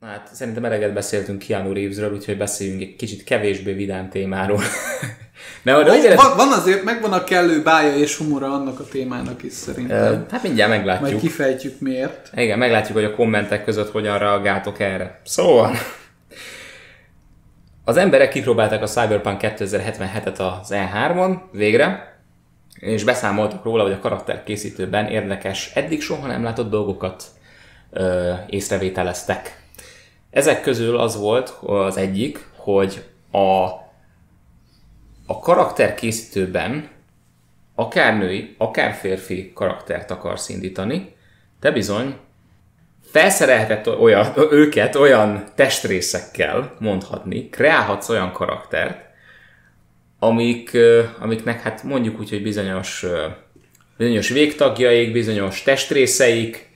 Hát szerintem eleget beszéltünk Keanu Reevesről, úgyhogy beszéljünk egy kicsit kevésbé vidám témáról. De, van, van, van azért, megvan a kellő bája és humora annak a témának is szerintem. Hát mindjárt meglátjuk. Majd kifejtjük miért. Igen, meglátjuk, hogy a kommentek között hogyan reagáltok erre. Szóval... Az emberek kipróbálták a Cyberpunk 2077-et az E3-on, végre, és beszámoltak róla, hogy a karakterkészítőben érdekes, eddig soha nem látott dolgokat ö, észrevételeztek. Ezek közül az volt az egyik, hogy a, a karakterkészítőben akár női, akár férfi karaktert akarsz indítani, te bizony felszerelhetett olyan, őket olyan testrészekkel, mondhatni, kreálhatsz olyan karaktert, amik, amiknek hát mondjuk úgy, hogy bizonyos, bizonyos végtagjaik, bizonyos testrészeik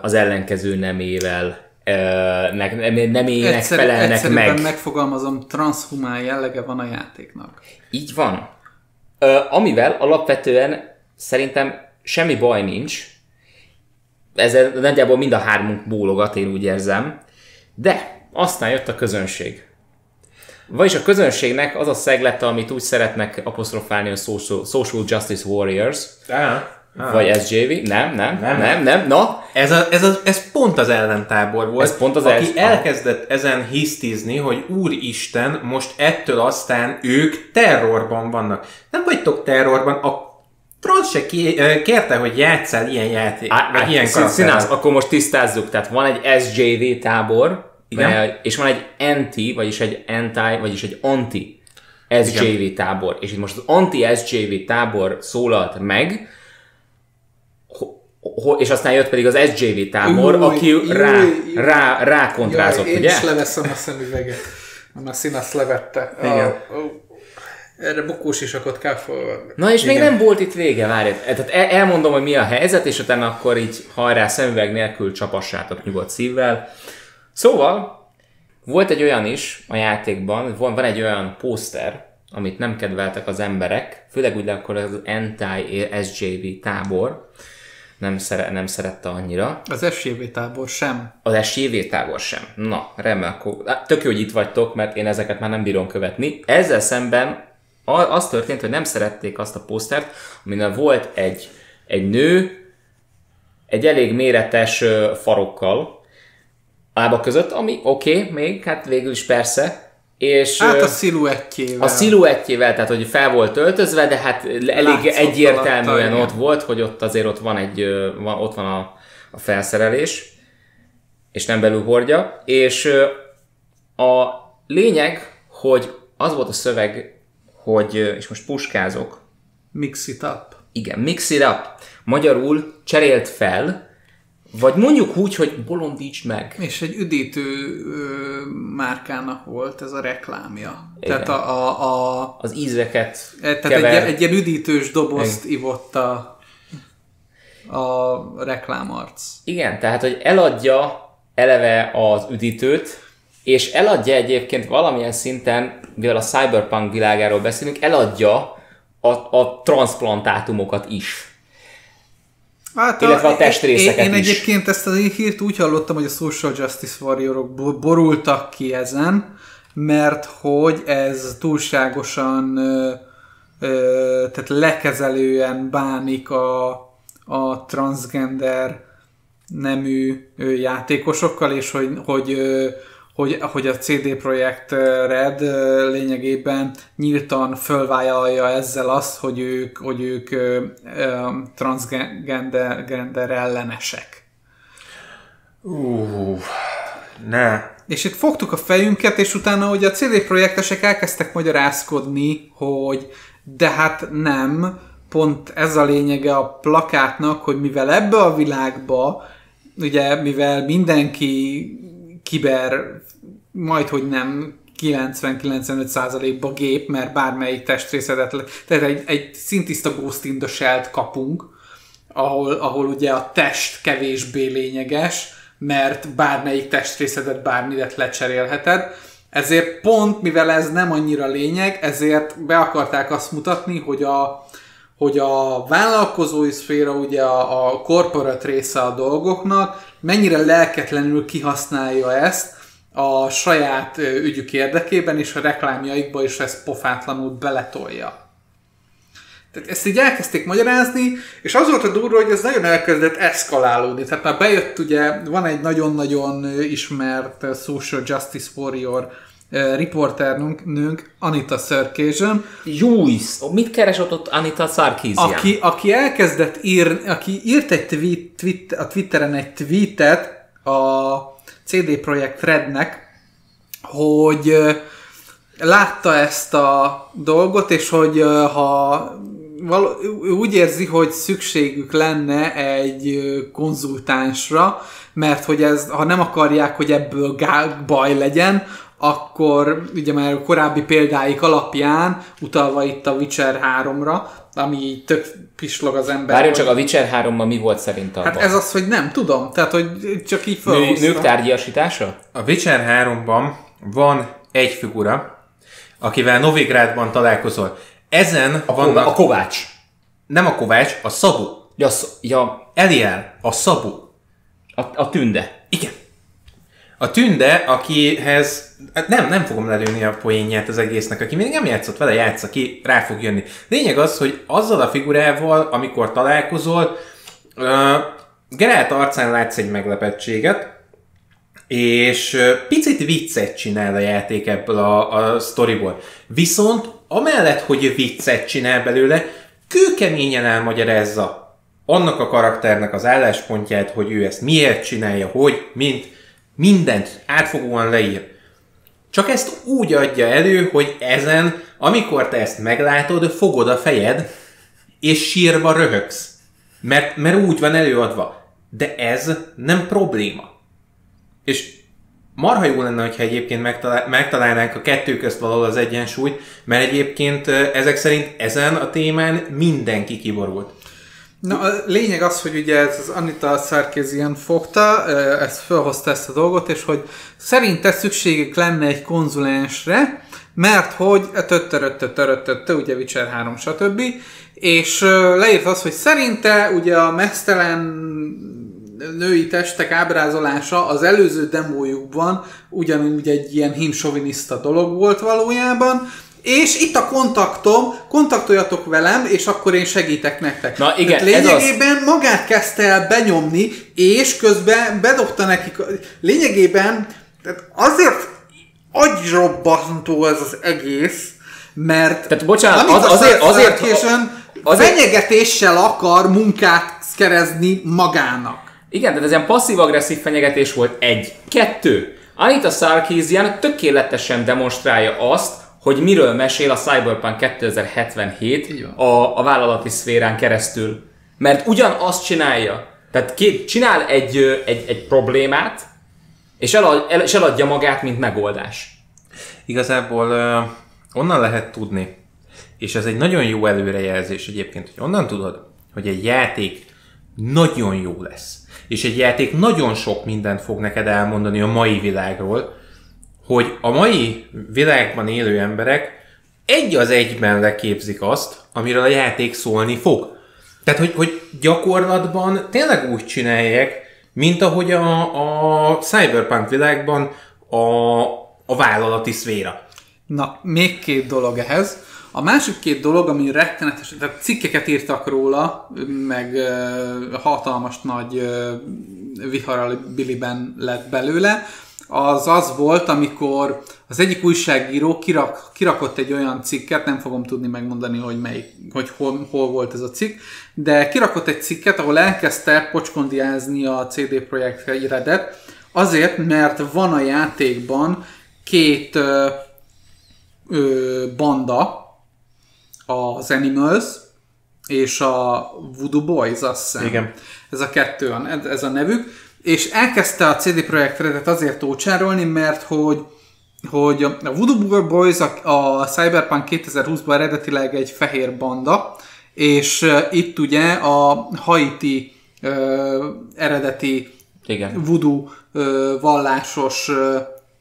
az ellenkező nemével nemének Egyszer, felelnek meg. megfogalmazom, transhumán jellege van a játéknak. Így van. Amivel alapvetően szerintem semmi baj nincs, ezzel nagyjából mind a hármunk bólogat, én úgy érzem, de aztán jött a közönség. Vagyis a közönségnek az a szeglete, amit úgy szeretnek apostrofálni a Social, social Justice Warriors, ah, ah. vagy SJV, nem, nem, nem, nem, nem, na. Ez, a, ez, a, ez pont az ellentábor volt, ez pont az aki el... elkezdett ezen hisztizni, hogy úristen, most ettől aztán ők terrorban vannak. Nem vagytok terrorban, a Franz se kérte, hogy játszál ilyen játék, á, á, ilyen színász, akkor most tisztázzuk. Tehát van egy SJV tábor, igen? és van egy anti, vagyis egy anti, vagyis egy anti SJV Igen. tábor. És itt most az anti-SJV tábor szólalt meg, és aztán jött pedig az SJV tábor, új, aki új, rá, új, rá, rá kontrázott, Jaj, én ugye? is leveszem a szemüveget. A színasz levette. Igen. A, a, erre bukós isakot kell felvenni. Na és Igen. még nem volt itt vége, várj. Tehát elmondom, hogy mi a helyzet, és utána akkor így hajrá szemüveg nélkül csapassátok nyugodt szívvel. Szóval, volt egy olyan is a játékban, van, van egy olyan pószter, amit nem kedveltek az emberek, főleg ugye akkor az anti-SJV tábor, nem, szere, nem szerette annyira. Az SJV tábor sem. Az SJV tábor sem. Na, remélem, akkor tök jó, hogy itt vagytok, mert én ezeket már nem bírom követni. Ezzel szemben az történt, hogy nem szerették azt a posztert, amin volt egy, egy nő, egy elég méretes farokkal, lába között, ami oké, okay, még, hát végül is persze, és hát a sziluettjével. A sziluettjével, tehát hogy fel volt öltözve, de hát elég Látszott egyértelműen alatta, ott volt, hogy ott azért ott van egy, van, ott van a, a felszerelés, és nem belül hordja, és a lényeg, hogy az volt a szöveg, hogy, és most puskázok. Mix it up. Igen, mix it up. Magyarul cserélt fel, vagy mondjuk úgy, hogy bolondíts meg. És egy üdítő ö, márkának volt ez a reklámja. Igen. Tehát a, a, a, az ízeket e, Tehát kever. egy, egy ilyen üdítős dobozt Igen. ivott a, a reklámarc. Igen, tehát hogy eladja eleve az üdítőt, és eladja egyébként valamilyen szinten, mivel a cyberpunk világáról beszélünk, eladja a, a transplantátumokat is. Hát illetve a, a testrészeket én, én is. egyébként ezt a hírt úgy hallottam, hogy a Social Justice Warriorok borultak ki ezen, mert hogy ez túlságosan ö, ö, tehát lekezelően bánik a, a transgender nemű játékosokkal, és hogy, hogy hogy, hogy a CD Projekt Red lényegében nyíltan fölvállalja ezzel azt, hogy ők, hogy ők transgender gender ellenesek. Uh, ne. És itt fogtuk a fejünket, és utána, hogy a CD projektesek elkezdtek magyarázkodni, hogy de hát nem, pont ez a lényege a plakátnak, hogy mivel ebbe a világba, ugye, mivel mindenki kiber, majd hogy nem 90-95%-ba gép, mert bármelyik testrészedet, tehát egy, egy szintiszta Ghost in the Shell-t kapunk, ahol, ahol ugye a test kevésbé lényeges, mert bármelyik testrészedet bármidet lecserélheted, ezért pont, mivel ez nem annyira lényeg, ezért be akarták azt mutatni, hogy a, hogy a vállalkozói szféra, ugye a, a corporate része a dolgoknak, mennyire lelketlenül kihasználja ezt a saját ügyük érdekében, és a reklámjaikba is ezt pofátlanul beletolja. Tehát ezt így elkezdték magyarázni, és az volt a durva, hogy ez nagyon elkezdett eszkalálódni. Tehát már bejött ugye, van egy nagyon-nagyon ismert social justice warrior riporternünk, nőnk, Anita Sarkeesian. Jújsz! Mit keresett ott Anita Sarkeesian? Aki, aki elkezdett írni, aki írt egy tweet, tweet, a Twitteren egy tweetet a CD Projekt Rednek, hogy látta ezt a dolgot, és hogy ha val- úgy érzi, hogy szükségük lenne egy konzultánsra, mert hogy ez, ha nem akarják, hogy ebből baj legyen, akkor ugye már a korábbi példáik alapján, utalva itt a Witcher 3-ra, ami tök pislog az ember. Várjunk csak, a Witcher 3-ban mi volt szerint a Hát ez az, hogy nem tudom, tehát hogy csak így felhoztam. Nő, nők tárgyasítása? A Witcher 3-ban van egy figura, akivel Novigrádban találkozol. Ezen a, vannak... A Kovács. Nem a Kovács, a Szabu. Ja, sz... ja. Eliel, a Szabu. A, a tünde. Igen. A tünde, akihez hát nem, nem fogom lelőni a poénját az egésznek, aki még nem játszott vele, játsza ki, rá fog jönni. Lényeg az, hogy azzal a figurával, amikor találkozol, uh, Geralt arcán látsz egy meglepettséget, és picit viccet csinál a játék ebből a, a sztoriból. Viszont amellett, hogy viccet csinál belőle, kőkeményen elmagyarázza annak a karakternek az álláspontját, hogy ő ezt miért csinálja, hogy, mint, mindent átfogóan leír. Csak ezt úgy adja elő, hogy ezen, amikor te ezt meglátod, fogod a fejed, és sírva röhögsz. Mert, mert úgy van előadva. De ez nem probléma. És marha jó lenne, hogyha egyébként megtalál, megtalálnánk a kettő közt valahol az egyensúlyt, mert egyébként ezek szerint ezen a témán mindenki kiborult. Na, a lényeg az, hogy ugye ez az Anita Sarkeesian fogta, ezt felhozta ezt a dolgot, és hogy szerinte szükségük lenne egy konzulensre, mert hogy töttöröttötöröttöttö, ugye Witcher 3, stb. És leírt az, hogy szerinte ugye a mesztelen női testek ábrázolása az előző demójukban ugyanúgy egy ilyen himsoviniszta dolog volt valójában, és itt a kontaktom, kontaktoljatok velem, és akkor én segítek nektek. Na igen, Tehát lényegében ez az... magát kezdte el benyomni, és közben bedobta nekik, lényegében tehát azért agyrobbató ez az egész, mert Tehát bocsánat, az, azért, azért, azért, fenyegetéssel akar munkát kerezni magának. Igen, tehát ez ilyen passzív-agresszív fenyegetés volt egy. Kettő. Anita Sarkeesian tökéletesen demonstrálja azt, hogy miről mesél a Cyberpunk 2077 a, a vállalati szférán keresztül. Mert ugyanazt csinálja. Tehát két, csinál egy, egy, egy problémát, és, elad, el, és eladja magát, mint megoldás. Igazából onnan lehet tudni, és ez egy nagyon jó előrejelzés egyébként, hogy onnan tudod, hogy egy játék nagyon jó lesz. És egy játék nagyon sok mindent fog neked elmondani a mai világról, hogy a mai világban élő emberek egy az egyben leképzik azt, amiről a játék szólni fog. Tehát, hogy, hogy gyakorlatban tényleg úgy csinálják, mint ahogy a, a cyberpunk világban a, a vállalati szféra. Na, még két dolog ehhez. A másik két dolog, ami rettenetes, tehát cikkeket írtak róla, meg uh, hatalmas nagy uh, viharal biliben lett belőle, az az volt, amikor az egyik újságíró kirak, kirakott egy olyan cikket, nem fogom tudni megmondani, hogy, melyik, hogy hol, hol volt ez a cikk, de kirakott egy cikket, ahol elkezdte pocskondiázni a CD Projekt Redet, azért, mert van a játékban két ö, ö, banda, az Animals és a Voodoo Boys, azt hiszem. Igen. Ez a kettő, ez a nevük és elkezdte a CD Projekt Redet azért ócsárolni, mert hogy hogy a Voodoo Boys a, a Cyberpunk 2020-ban eredetileg egy fehér banda, és uh, itt ugye a Haiti uh, eredeti Igen. voodoo uh, vallásos uh,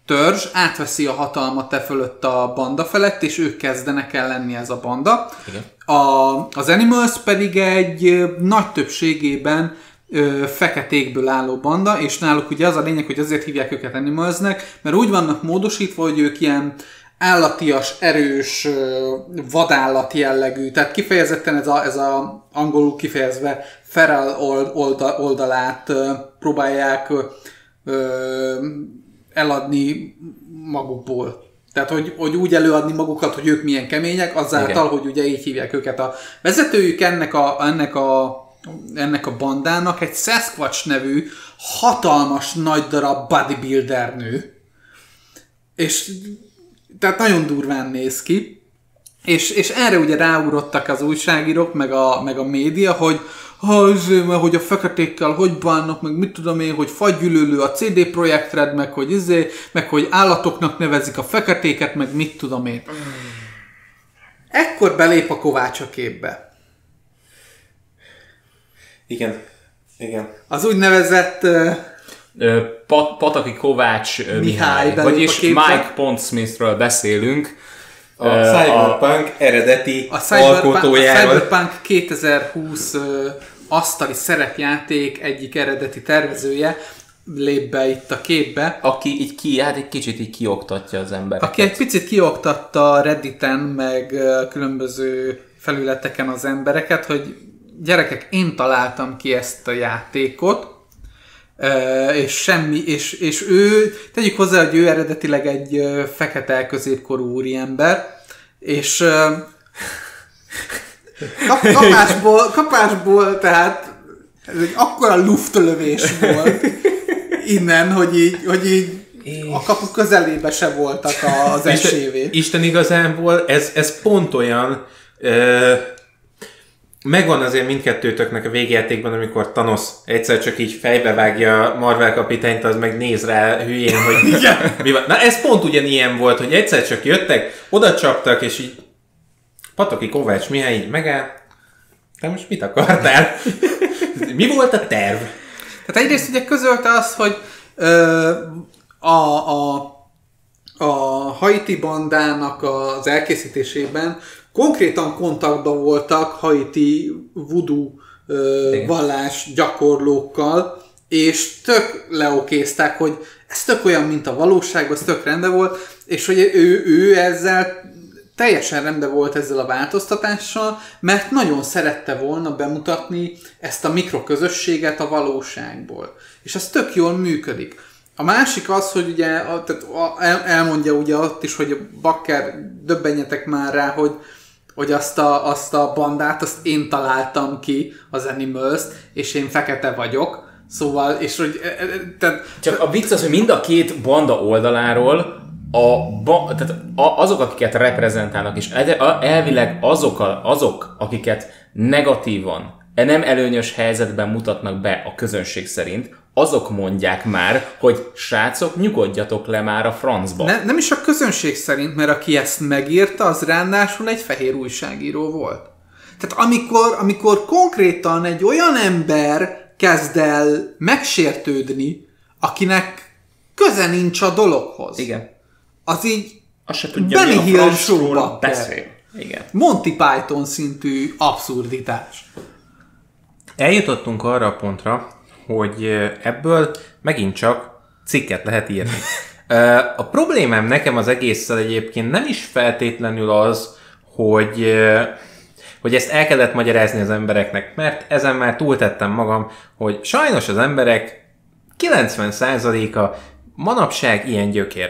törzs átveszi a hatalmat e fölött a banda felett, és ők kezdenek el lenni ez a banda. Igen. A, az Animals pedig egy nagy többségében ö, feketékből álló banda, és náluk ugye az a lényeg, hogy azért hívják őket Animalsnek, mert úgy vannak módosítva, hogy ők ilyen állatias, erős, vadállat jellegű, tehát kifejezetten ez a, ez a angolul kifejezve feral oldalát próbálják eladni magukból. Tehát, hogy, hogy úgy előadni magukat, hogy ők milyen kemények, azáltal, Igen. hogy ugye így hívják őket. A vezetőjük ennek a, ennek a, ennek a bandának egy Sasquatch nevű hatalmas nagy darab bodybuilder nő. És tehát nagyon durván néz ki. És, és erre ugye ráugrottak az újságírók, meg a, meg a média, hogy ha, azért, mert hogy a feketékkel hogy bánnak, meg mit tudom én, hogy fagygyűlölő a CD Projekt Red, meg hogy izé, meg hogy állatoknak nevezik a feketéket, meg mit tudom én. Ekkor belép a Kovács a képbe. Igen. Igen. Az úgynevezett uh, Pat, Pataki Kovács Mihály, Mihály vagyis Mike Pondsmithről beszélünk. A uh, Cyberpunk a, eredeti a Cyberpunk, alkotójáról. A Cyberpunk 2020 uh, asztali szerepjáték egyik eredeti tervezője lép be itt a képbe. Aki így ki, hát egy kicsit így kioktatja az embereket. Aki egy picit kioktatta Redditen, meg különböző felületeken az embereket, hogy gyerekek, én találtam ki ezt a játékot, és semmi, és, és ő, tegyük hozzá, hogy ő eredetileg egy fekete középkorú úriember, és kap, kapásból, kapásból, tehát ez egy akkora luftlövés volt innen, hogy így, hogy így a kapu közelébe se voltak az esélyvé. Isten, Isten igazából ez, ez pont olyan, Megvan azért mindkettőtöknek a végjátékban, amikor Thanos egyszer csak így fejbevágja Marvel kapitányt, az meg néz rá hülyén, hogy mi van. Na ez pont ugyanilyen volt, hogy egyszer csak jöttek, oda csaptak, és így Patoki Kovács Mihály így megáll. Te most mit akartál? mi volt a terv? Tehát egyrészt ugye közölte azt, hogy ö, a, a, a Haiti bandának az elkészítésében konkrétan kontaktban voltak haiti voodoo ö, vallás gyakorlókkal, és tök leokézták, hogy ez tök olyan, mint a valóság, az tök rendben volt, és hogy ő, ő ezzel teljesen rendben volt ezzel a változtatással, mert nagyon szerette volna bemutatni ezt a mikroközösséget a valóságból. És ez tök jól működik. A másik az, hogy ugye tehát elmondja ugye ott is, hogy a Bakker döbbenjetek már rá, hogy hogy azt a, azt a bandát, azt én találtam ki, az animals és én fekete vagyok, Szóval, és hogy... E, e, tehát, Csak a vicc az, hogy mind a két banda oldaláról a, ba, tehát azok, akiket reprezentálnak, és elvileg azok, a, azok, akiket negatívan, nem előnyös helyzetben mutatnak be a közönség szerint, azok mondják már, hogy srácok, nyugodjatok le már a francba. Ne, nem is a közönség szerint, mert aki ezt megírta, az ráadásul egy fehér újságíró volt. Tehát amikor, amikor konkrétan egy olyan ember kezd el megsértődni, akinek köze nincs a dologhoz. Igen. Az így Azt se tudja, Benny mi a Hill beszél. Igen. Monty Python szintű abszurditás. Eljutottunk arra a pontra, hogy ebből megint csak cikket lehet írni. A problémám nekem az egésszel egyébként nem is feltétlenül az, hogy, hogy ezt el kellett magyarázni az embereknek, mert ezen már túltettem magam, hogy sajnos az emberek 90%-a manapság ilyen gyökér.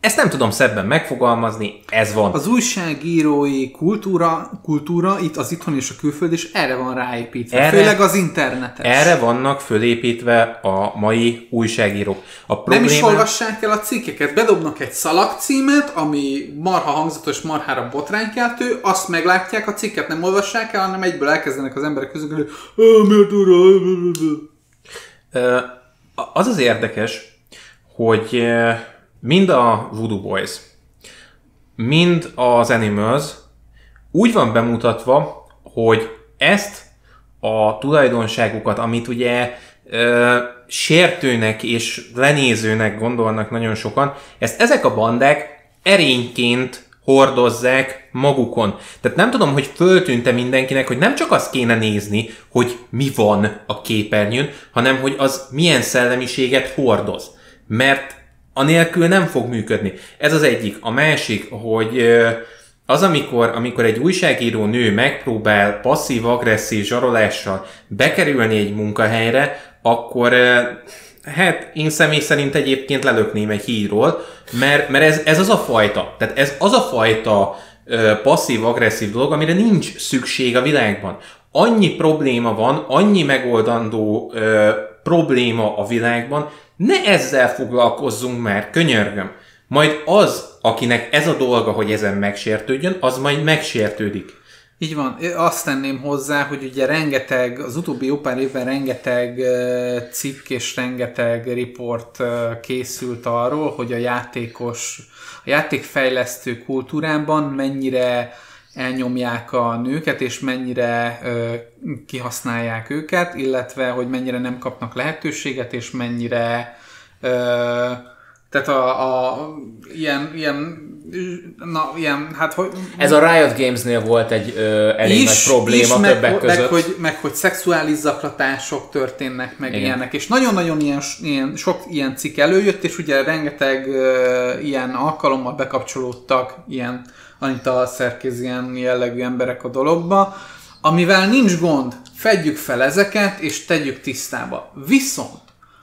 Ezt nem tudom szebben megfogalmazni, ez van. Az újságírói kultúra, kultúra itt az itthon és a külföld, és erre van ráépítve, erre, főleg az internetes. Erre vannak fölépítve a mai újságírók. A probléma... Nem is olvassák el a cikkeket, bedobnak egy szalagcímet, ami marha hangzatos, marhára botránykeltő, azt meglátják, a cikket nem olvassák el, hanem egyből elkezdenek az emberek közül, hogy miért Az az érdekes, hogy mind a Voodoo Boys, mind az Animals úgy van bemutatva, hogy ezt a tulajdonságukat, amit ugye sértőnek és lenézőnek gondolnak nagyon sokan, ezt ezek a bandák erényként hordozzák magukon. Tehát nem tudom, hogy föltűnte mindenkinek, hogy nem csak azt kéne nézni, hogy mi van a képernyőn, hanem hogy az milyen szellemiséget hordoz. Mert anélkül nem fog működni. Ez az egyik. A másik, hogy az, amikor, amikor egy újságíró nő megpróbál passzív-agresszív zsarolással bekerülni egy munkahelyre, akkor hát én személy szerint egyébként lelökném egy híról, mert, mert ez, ez az a fajta, tehát ez az a fajta passzív-agresszív dolog, amire nincs szükség a világban. Annyi probléma van, annyi megoldandó ö, probléma a világban, ne ezzel foglalkozzunk már, könyörgöm. Majd az, akinek ez a dolga, hogy ezen megsértődjön, az majd megsértődik. Így van. Azt tenném hozzá, hogy ugye rengeteg, az utóbbi jó pár évben rengeteg cikk és rengeteg riport készült arról, hogy a játékos, a játékfejlesztő kultúrában mennyire elnyomják a nőket, és mennyire ö, kihasználják őket, illetve hogy mennyire nem kapnak lehetőséget, és mennyire ö, tehát a, a ilyen, ilyen, na, ilyen, hát hogy... Ez a Riot Games-nél volt egy ö, elég is, nagy probléma is, többek meg, között. Meg hogy, meg hogy szexuális zaklatások történnek, meg Igen. ilyenek, és nagyon-nagyon ilyen, ilyen, sok ilyen cikk előjött, és ugye rengeteg ö, ilyen alkalommal bekapcsolódtak ilyen Anita Szerkézian jellegű emberek a dologba, amivel nincs gond, fedjük fel ezeket, és tegyük tisztába. Viszont,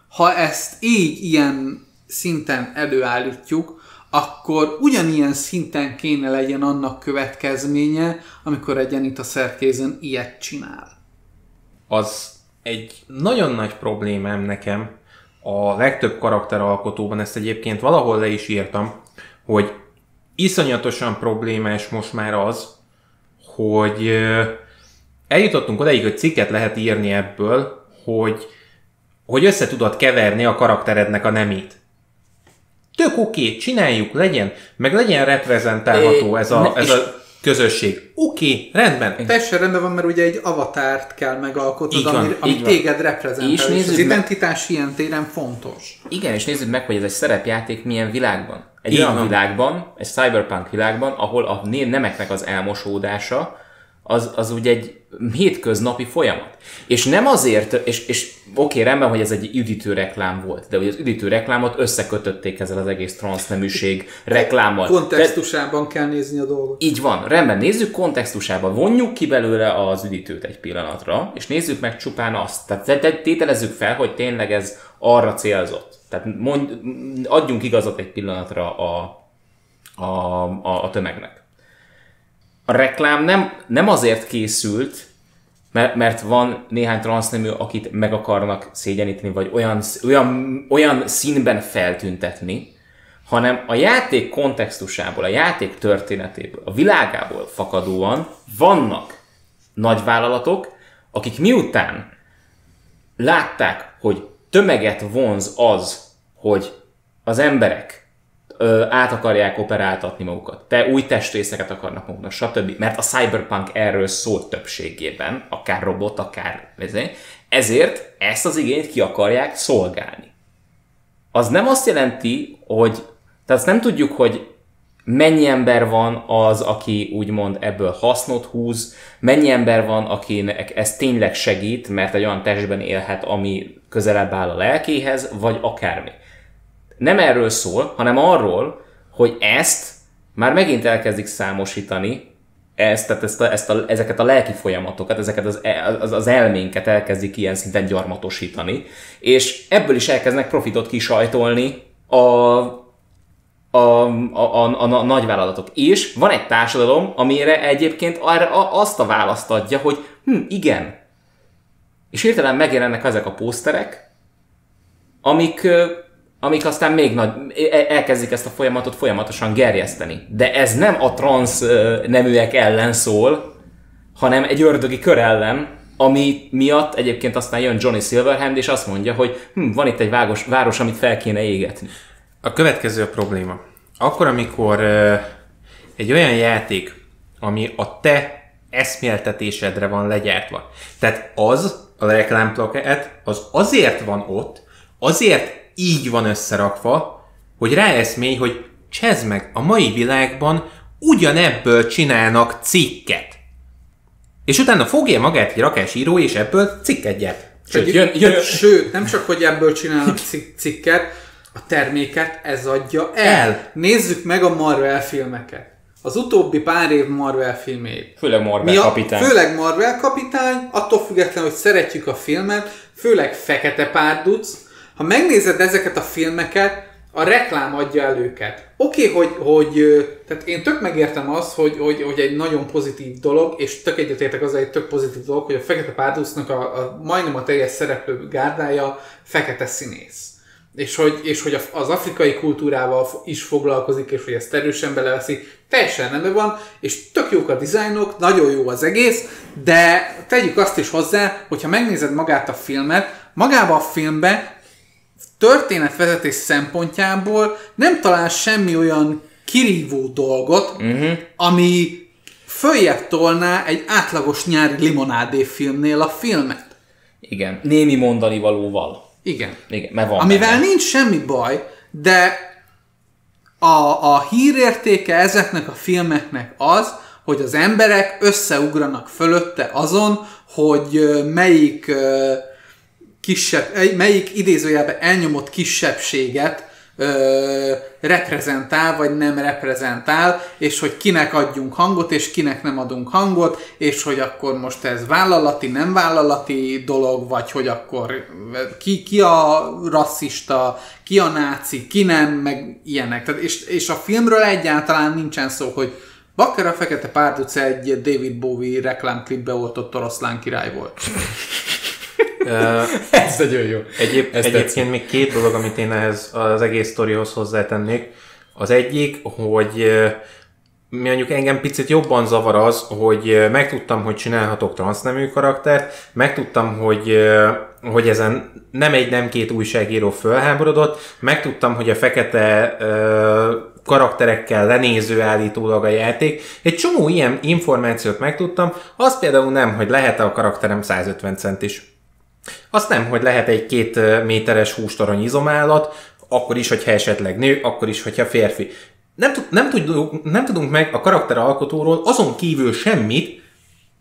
ha ezt így ilyen szinten előállítjuk, akkor ugyanilyen szinten kéne legyen annak következménye, amikor egy Anita Szerkézen ilyet csinál. Az egy nagyon nagy problémám nekem a legtöbb karakteralkotóban, ezt egyébként valahol le is írtam, hogy iszonyatosan problémás most már az, hogy eljutottunk odaig, hogy cikket lehet írni ebből, hogy, hogy össze tudod keverni a karakterednek a nemét. Tök oké, okay, csináljuk, legyen, meg legyen reprezentálható ez a, ez a közösség. Oké, okay, rendben. Teljesen rendben van, mert ugye egy avatárt kell megalkotnod, van, ami, ami téged reprezentál, és, és az identitás meg... ilyen téren fontos. Igen, és nézzük meg, hogy ez egy szerepjáték milyen világban. Egy így olyan van. világban, egy cyberpunk világban, ahol a nemeknek az elmosódása, az, az ugye egy hétköznapi folyamat. És nem azért, és, és oké, rendben, hogy ez egy üdítő reklám volt, de hogy az üdítő reklámot összekötötték ezzel az egész transzneműség reklámmal. Kontextusában kell nézni a dolgot. Így van, rendben, nézzük kontextusában, vonjuk ki belőle az üdítőt egy pillanatra, és nézzük meg csupán azt. Tehát tételezzük fel, hogy tényleg ez arra célzott. Tehát mond, adjunk igazat egy pillanatra a, a, a, a tömegnek. A reklám nem, nem azért készült, mert, mert van néhány transznemű, akit meg akarnak szégyeníteni, vagy olyan, olyan, olyan színben feltüntetni, hanem a játék kontextusából, a játék történetéből, a világából fakadóan vannak nagyvállalatok, akik miután látták, hogy tömeget vonz az, hogy az emberek ö, át akarják operáltatni magukat. Te új testrészeket akarnak maguknak, stb. Mert a cyberpunk erről szólt többségében, akár robot, akár ezért ezt az igényt ki akarják szolgálni. Az nem azt jelenti, hogy tehát azt nem tudjuk, hogy mennyi ember van az, aki úgymond ebből hasznot húz, mennyi ember van, akinek ez tényleg segít, mert egy olyan testben élhet, ami közelebb áll a lelkéhez, vagy akármi nem erről szól, hanem arról, hogy ezt már megint elkezdik számosítani, ezt, tehát ezt a, ezt a, ezeket a lelki folyamatokat, ezeket az, az, az elménket elkezdik ilyen szinten gyarmatosítani, és ebből is elkezdnek profitot kisajtolni a, a, a, a, a, a nagyvállalatok. És van egy társadalom, amire egyébként arra azt a választ adja, hogy hm, igen. És hirtelen megjelennek ezek a pószterek, amik amik aztán még nagy, e, elkezdik ezt a folyamatot folyamatosan gerjeszteni. De ez nem a transz neműek ellen szól, hanem egy ördögi kör ellen, ami miatt egyébként aztán jön Johnny Silverhand, és azt mondja, hogy hm, van itt egy város, város, amit fel kéne égetni. A következő a probléma. Akkor, amikor egy olyan játék, ami a te eszméltetésedre van legyártva, tehát az, a reklámplakát, az azért van ott, azért így van összerakva, hogy ráeszmély, hogy csezd meg, a mai világban ugyanebből csinálnak cikket. És utána fogja magát egy rakásíró, és ebből cikket gyert. Sőt, jön, jön, sőt, nem csak, hogy ebből csinálnak cikket, a terméket ez adja el. el. Nézzük meg a Marvel filmeket. Az utóbbi pár év Marvel filmét. Főleg Marvel Mi a, kapitány. Főleg Marvel kapitány, attól függetlenül, hogy szeretjük a filmet, főleg Fekete Párduc. Ha megnézed ezeket a filmeket, a reklám adja el őket. Oké, okay, hogy, hogy tehát én tök megértem azt, hogy, hogy, hogy egy nagyon pozitív dolog, és tök egyetértek az egy tök pozitív dolog, hogy a Fekete Párducnak a, a majdnem a teljes szereplő gárdája fekete színész. És hogy, és hogy az afrikai kultúrával is foglalkozik, és hogy ezt erősen beleveszi, teljesen rendben van, és tök jók a dizájnok, nagyon jó az egész, de tegyük azt is hozzá, hogyha megnézed magát a filmet, magába a filmbe történetvezetés szempontjából nem talál semmi olyan kirívó dolgot, uh-huh. ami följebb tolná egy átlagos nyári limonádé filmnél a filmet. Igen, némi mondani valóval. Igen. Igen mert van Amivel benne. nincs semmi baj, de a, a hírértéke ezeknek a filmeknek az, hogy az emberek összeugranak fölötte azon, hogy melyik kisebb, melyik idézőjelben elnyomott kisebbséget ö, reprezentál, vagy nem reprezentál, és hogy kinek adjunk hangot, és kinek nem adunk hangot, és hogy akkor most ez vállalati, nem vállalati dolog, vagy hogy akkor ki, ki a rasszista, ki a náci, ki nem, meg ilyenek. Tehát és, és a filmről egyáltalán nincsen szó, hogy Bakker a Fekete Párduc egy David Bowie reklámklipbe oltott oroszlán király volt. Ez nagyon jó. Egyéb, Ez egyébként tetszik. még két dolog, amit én ehhez az egész sztorihoz hozzátennék. Az egyik, hogy mondjuk engem picit jobban zavar az, hogy megtudtam, hogy csinálhatok transznemű karaktert, megtudtam, hogy, hogy ezen nem egy, nem két újságíró fölháborodott, megtudtam, hogy a fekete karakterekkel lenéző állítólag a játék. Egy csomó ilyen információt megtudtam, az például nem, hogy lehet-e a karakterem 150 centis. Azt nem, hogy lehet egy két méteres hústorony izomállat, akkor is, hogyha esetleg nő, akkor is, hogyha férfi. Nem, nem, tudunk, nem tudunk meg a karakteralkotóról azon kívül semmit,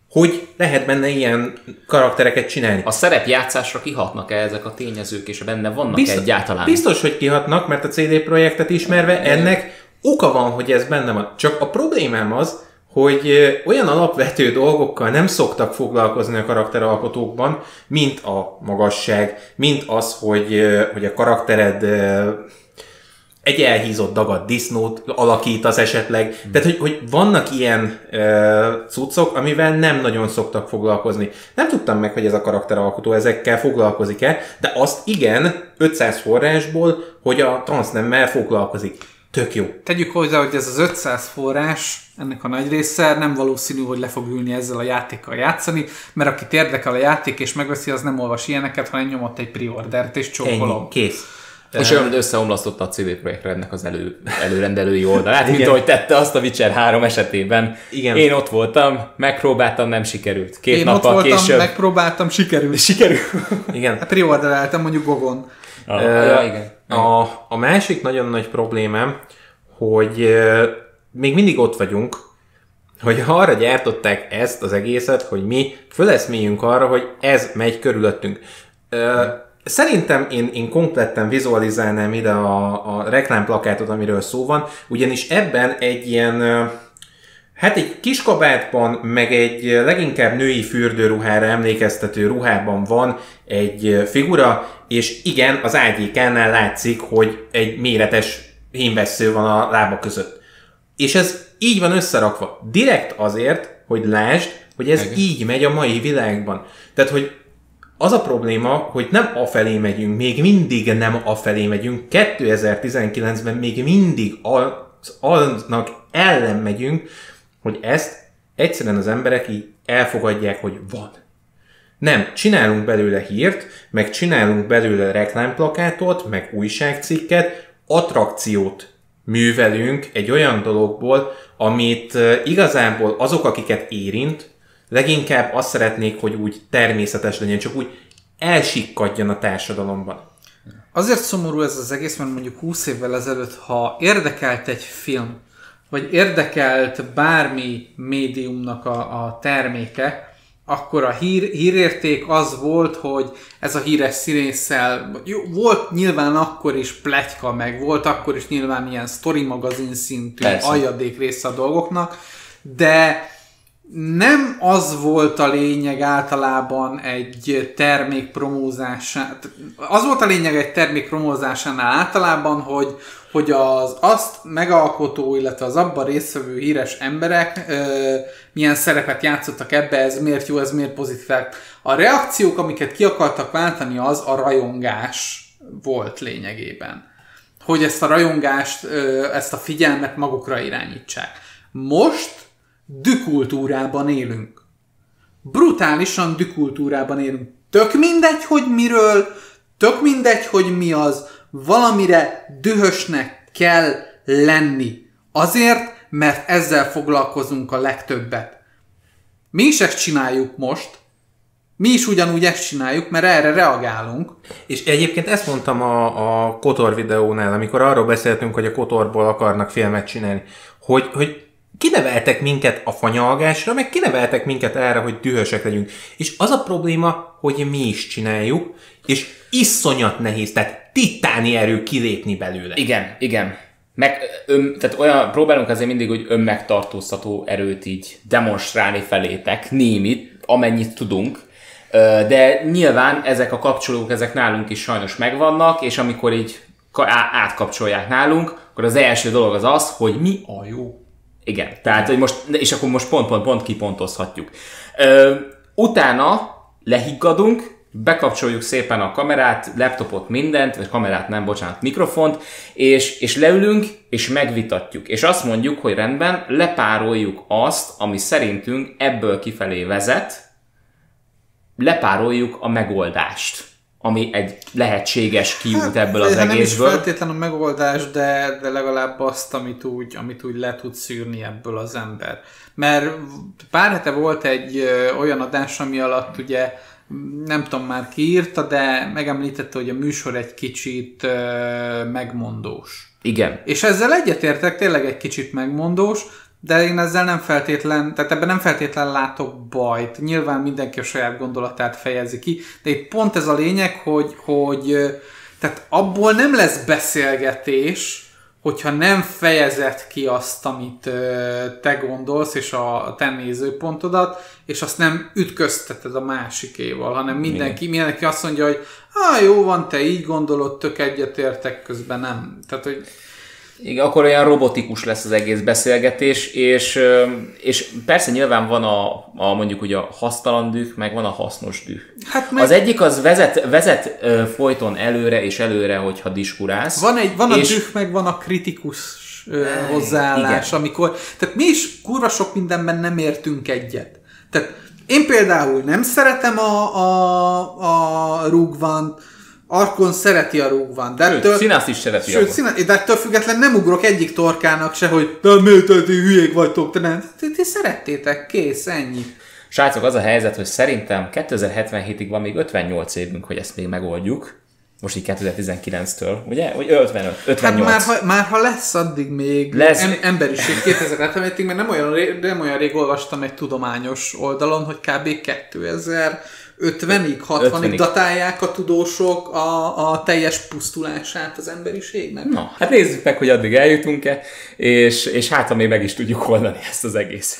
hogy lehet benne ilyen karaktereket csinálni. A szerepjátszásra kihatnak-e ezek a tényezők, és benne vannak biztos, egyáltalán? Biztos, hogy kihatnak, mert a CD projektet ismerve ennek oka van, hogy ez benne van. Csak a problémám az, hogy olyan alapvető dolgokkal nem szoktak foglalkozni a karakteralkotókban, mint a magasság, mint az, hogy, hogy a karaktered egy elhízott dagad disznót alakít az esetleg. Mm. Tehát, hogy, hogy vannak ilyen e, cuccok, amivel nem nagyon szoktak foglalkozni. Nem tudtam meg, hogy ez a karakteralkotó ezekkel foglalkozik-e, de azt igen, 500 forrásból, hogy a transznemmel foglalkozik. Tök jó. Tegyük hozzá, hogy ez az 500 forrás, ennek a nagy része nem valószínű, hogy le fog ülni ezzel a játékkal játszani, mert aki érdekel a játék és megveszi, az nem olvas ilyeneket, hanem nyomott egy preordert és csókolom. Ennyi, kész. És olyan, összeomlasztotta a CD Projekt Rednek az elő, előrendelői oldalát, mint ahogy tette azt a Witcher 3 esetében. Igen. Én ott voltam, megpróbáltam, nem sikerült. Két Én nappal ott voltam, később... megpróbáltam, sikerült. Sikerült. Igen. Hát preordereltem mondjuk Gogon. Ah, ja, igen. A, a másik nagyon nagy problémám, hogy még mindig ott vagyunk, hogy arra gyártották ezt az egészet, hogy mi föleszméljünk arra, hogy ez megy körülöttünk. Szerintem én, én kompletten vizualizálnám ide a, a reklámplakátot, amiről szó van, ugyanis ebben egy ilyen, hát egy kis kabátban, meg egy leginkább női fürdőruhára emlékeztető ruhában van egy figura, és igen, az ágyékánál látszik, hogy egy méretes hímvesző van a lába között. És ez így van összerakva. Direkt azért, hogy lásd, hogy ez Igen. így megy a mai világban. Tehát, hogy az a probléma, hogy nem afelé megyünk, még mindig nem afelé megyünk, 2019-ben még mindig az, annak ellen megyünk, hogy ezt egyszerűen az emberek így elfogadják, hogy van. Nem, csinálunk belőle hírt, meg csinálunk belőle reklámplakátot, meg újságcikket, attrakciót művelünk egy olyan dologból, amit igazából azok, akiket érint, leginkább azt szeretnék, hogy úgy természetes legyen, csak úgy elsikkadjon a társadalomban. azért szomorú ez az egész, mert mondjuk 20 évvel ezelőtt, ha érdekelt egy film, vagy érdekelt bármi médiumnak a, a terméke, akkor a hír, hírérték az volt, hogy ez a híres színésszel, jó, volt nyilván akkor is pletyka, meg volt akkor is nyilván ilyen story magazin szintű Persze. aljadék része a dolgoknak, de nem az volt a lényeg általában egy termék az volt a lényeg egy termék promózásánál általában, hogy, hogy az azt megalkotó, illetve az abban résztvevő híres emberek ö, milyen szerepet játszottak ebbe, ez miért jó, ez miért pozitív. A reakciók, amiket ki akartak váltani, az a rajongás volt lényegében. Hogy ezt a rajongást, ö, ezt a figyelmet magukra irányítsák. Most dükultúrában élünk. Brutálisan dükultúrában élünk. Tök mindegy, hogy miről, tök mindegy, hogy mi az, valamire dühösnek kell lenni. Azért, mert ezzel foglalkozunk a legtöbbet. Mi is ezt csináljuk most, mi is ugyanúgy ezt csináljuk, mert erre reagálunk. És egyébként ezt mondtam a, a Kotor videónál, amikor arról beszéltünk, hogy a Kotorból akarnak filmet csinálni, hogy, hogy kineveltek minket a fanyalgásra, meg kineveltek minket erre, hogy dühösek legyünk. És az a probléma, hogy mi is csináljuk, és iszonyat nehéz, tehát titáni erő kilépni belőle. Igen, igen. Meg, ön, tehát olyan, próbálunk azért mindig, hogy önmegtartóztató erőt így demonstrálni felétek, némit, amennyit tudunk, de nyilván ezek a kapcsolók, ezek nálunk is sajnos megvannak, és amikor így átkapcsolják nálunk, akkor az első dolog az az, hogy mi a jó igen, tehát, hogy most, és akkor most pont-pont-pont kipontozhatjuk. Ö, utána lehiggadunk, bekapcsoljuk szépen a kamerát, laptopot, mindent, vagy kamerát nem, bocsánat, mikrofont, és, és leülünk, és megvitatjuk. És azt mondjuk, hogy rendben, lepároljuk azt, ami szerintünk ebből kifelé vezet, lepároljuk a megoldást ami egy lehetséges kiút hát, ebből az egészből. Nem is feltétlenül a megoldás, de, de legalább azt, amit úgy, amit úgy le tud szűrni ebből az ember. Mert pár hete volt egy ö, olyan adás, ami alatt ugye nem tudom már ki írta, de megemlítette, hogy a műsor egy kicsit ö, megmondós. Igen. És ezzel egyetértek, tényleg egy kicsit megmondós, de én ezzel nem feltétlen, tehát ebben nem feltétlen látok bajt. Nyilván mindenki a saját gondolatát fejezi ki, de itt pont ez a lényeg, hogy, hogy tehát abból nem lesz beszélgetés, hogyha nem fejezed ki azt, amit te gondolsz, és a te nézőpontodat, és azt nem ütközteted a másikéval, hanem mindenki, mindenki azt mondja, hogy ah, jó van, te így gondolod, tök egyetértek, közben nem. Tehát, hogy igen, akkor olyan robotikus lesz az egész beszélgetés, és, és persze nyilván van a, a mondjuk ugye a hasztalan düh, meg van a hasznos düh. Hát meg... Az egyik az vezet, vezet folyton előre és előre, hogyha diskurálsz. Van, egy, van és... a düh, meg van a kritikus hozzáállás, Igen. amikor, tehát mi is kurva sok mindenben nem értünk egyet. Tehát én például nem szeretem a, a, a rúgvant, Arkon szereti a rúgvan. De sőt, ettől, Színász is szereti sőt, színász, de ettől független nem ugrok egyik torkának se, hogy de miért ti hülyék vagytok, te nem. Ti, ti szerettétek, kész, ennyi. Srácok, az a helyzet, hogy szerintem 2077-ig van még 58 évünk, hogy ezt még megoldjuk. Most így 2019-től, ugye? Vagy 55, 58. Hát már ha, már ha lesz addig még lesz. Em, emberiség 2077-ig, mert nem olyan, rég, nem olyan rég olvastam egy tudományos oldalon, hogy kb. 2000 50-ig, 60-ig datálják a tudósok a, a teljes pusztulását az emberiségnek. Na, hát nézzük meg, hogy addig eljutunk-e, és, és hát, ha még meg is tudjuk oldani ezt az egészet.